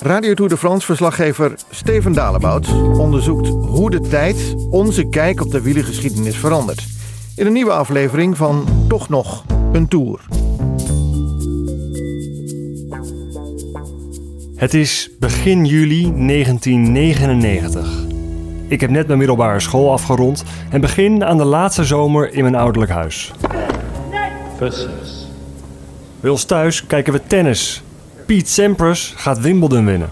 Radio Tour de France verslaggever Steven Dalebout onderzoekt hoe de tijd onze kijk op de wielergeschiedenis verandert. In een nieuwe aflevering van Toch nog een Tour. Het is begin juli 1999. Ik heb net mijn middelbare school afgerond en begin aan de laatste zomer in mijn ouderlijk huis. Bij ons thuis kijken we tennis. Pete Sampras gaat Wimbledon winnen.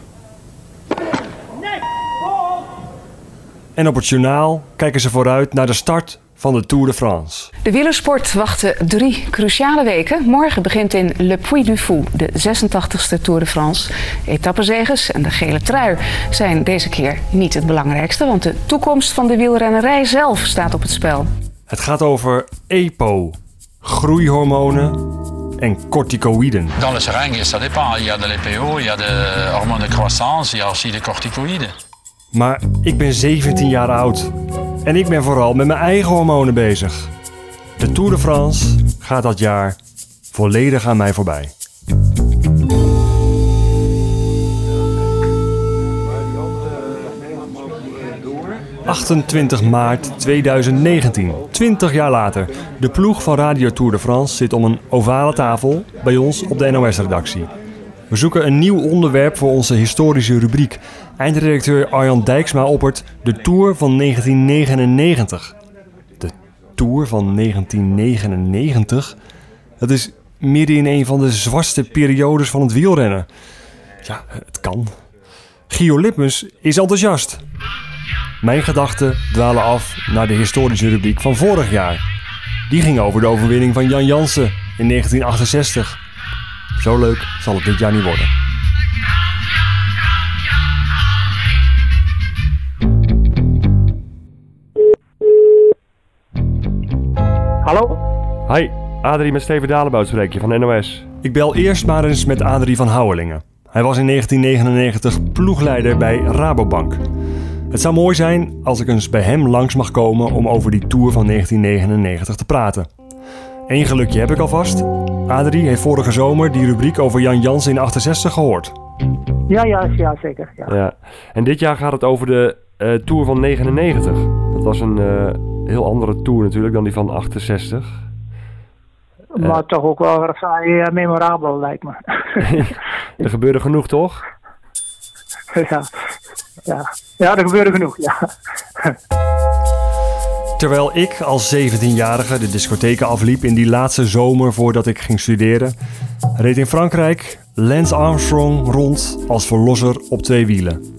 En op het journaal kijken ze vooruit naar de start van de Tour de France. De wielersport wachtte drie cruciale weken. Morgen begint in Le Puy du Fou de 86e Tour de France. Etappezegers en de gele trui zijn deze keer niet het belangrijkste, want de toekomst van de wielrennerij zelf staat op het spel. Het gaat over EPO, groeihormonen en corticoïden. Dans le seringue, ça dépend. Il y a de l'EPO, il y a de hormones de croissance, il y a aussi des corticoïdes. Maar ik ben 17 jaar oud en ik ben vooral met mijn eigen hormonen bezig. De Tour de France gaat dat jaar volledig aan mij voorbij. ...28 maart 2019, 20 jaar later. De ploeg van Radio Tour de France zit om een ovale tafel... bij ons op de NOS-redactie. We zoeken een nieuw onderwerp voor onze historische rubriek. Eindredacteur Arjan Dijksma oppert de Tour van 1999. De Tour van 1999? Dat is midden in een van de zwartste periodes van het wielrennen. Ja, het kan. Gio is enthousiast. Mijn gedachten dwalen af naar de historische rubriek van vorig jaar. Die ging over de overwinning van Jan Jansen in 1968. Zo leuk zal het dit jaar niet worden. Hallo? Hi, Adrie met Steven Dalebout spreek je van NOS. Ik bel eerst maar eens met Adrie van Houwelingen. Hij was in 1999 ploegleider bij Rabobank. Het zou mooi zijn als ik eens bij hem langs mag komen om over die Tour van 1999 te praten. Eén gelukje heb ik alvast. Adrie heeft vorige zomer die rubriek over Jan Jansen in 68 gehoord. Ja, ja, ja zeker. Ja. Ja. En dit jaar gaat het over de eh, Tour van 99. Dat was een eh, heel andere Tour natuurlijk dan die van 68. Maar toch ook wel vrij eh, memorabel, lijkt me. er gebeurde genoeg, toch? ja. Ja. ja, er gebeurde genoeg, ja. Terwijl ik als 17-jarige de discotheken afliep in die laatste zomer voordat ik ging studeren, reed in Frankrijk Lance Armstrong rond als verlosser op twee wielen.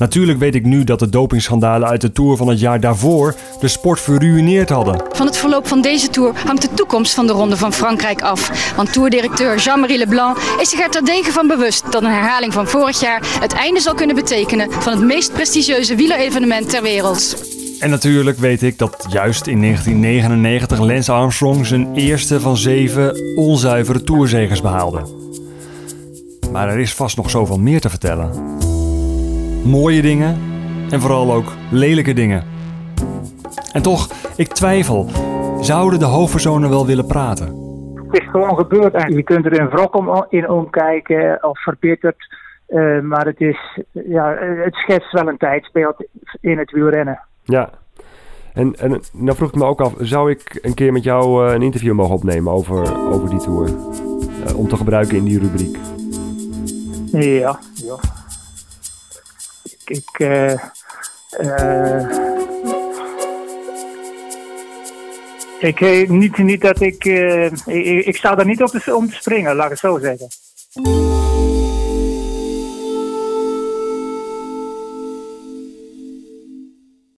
Natuurlijk weet ik nu dat de dopingschandalen uit de Tour van het jaar daarvoor de sport verruineerd hadden. Van het verloop van deze Tour hangt de toekomst van de Ronde van Frankrijk af. Want Tourdirecteur Jean-Marie Leblanc is zich er terdege van bewust dat een herhaling van vorig jaar het einde zal kunnen betekenen van het meest prestigieuze wielerevenement ter wereld. En natuurlijk weet ik dat juist in 1999 Lance Armstrong zijn eerste van zeven onzuivere toerzegers behaalde. Maar er is vast nog zoveel meer te vertellen. Mooie dingen en vooral ook lelijke dingen. En toch, ik twijfel. Zouden de hoofdpersonen wel willen praten? Het is gewoon gebeurd en je kunt er een wrok om, in omkijken of verbitterd. eh, maar het, is, ja, het schetst wel een tijdsbeeld in het wielrennen. Ja. En, en nou vroeg ik me ook af, zou ik een keer met jou eh, een interview mogen opnemen over, over die tour? Eh, om te gebruiken in die rubriek. Ja, ja. Ik, eh, eh, ik eh, niet, niet dat ik, ik, ik sta daar niet op om te springen, laat ik het zo zeggen.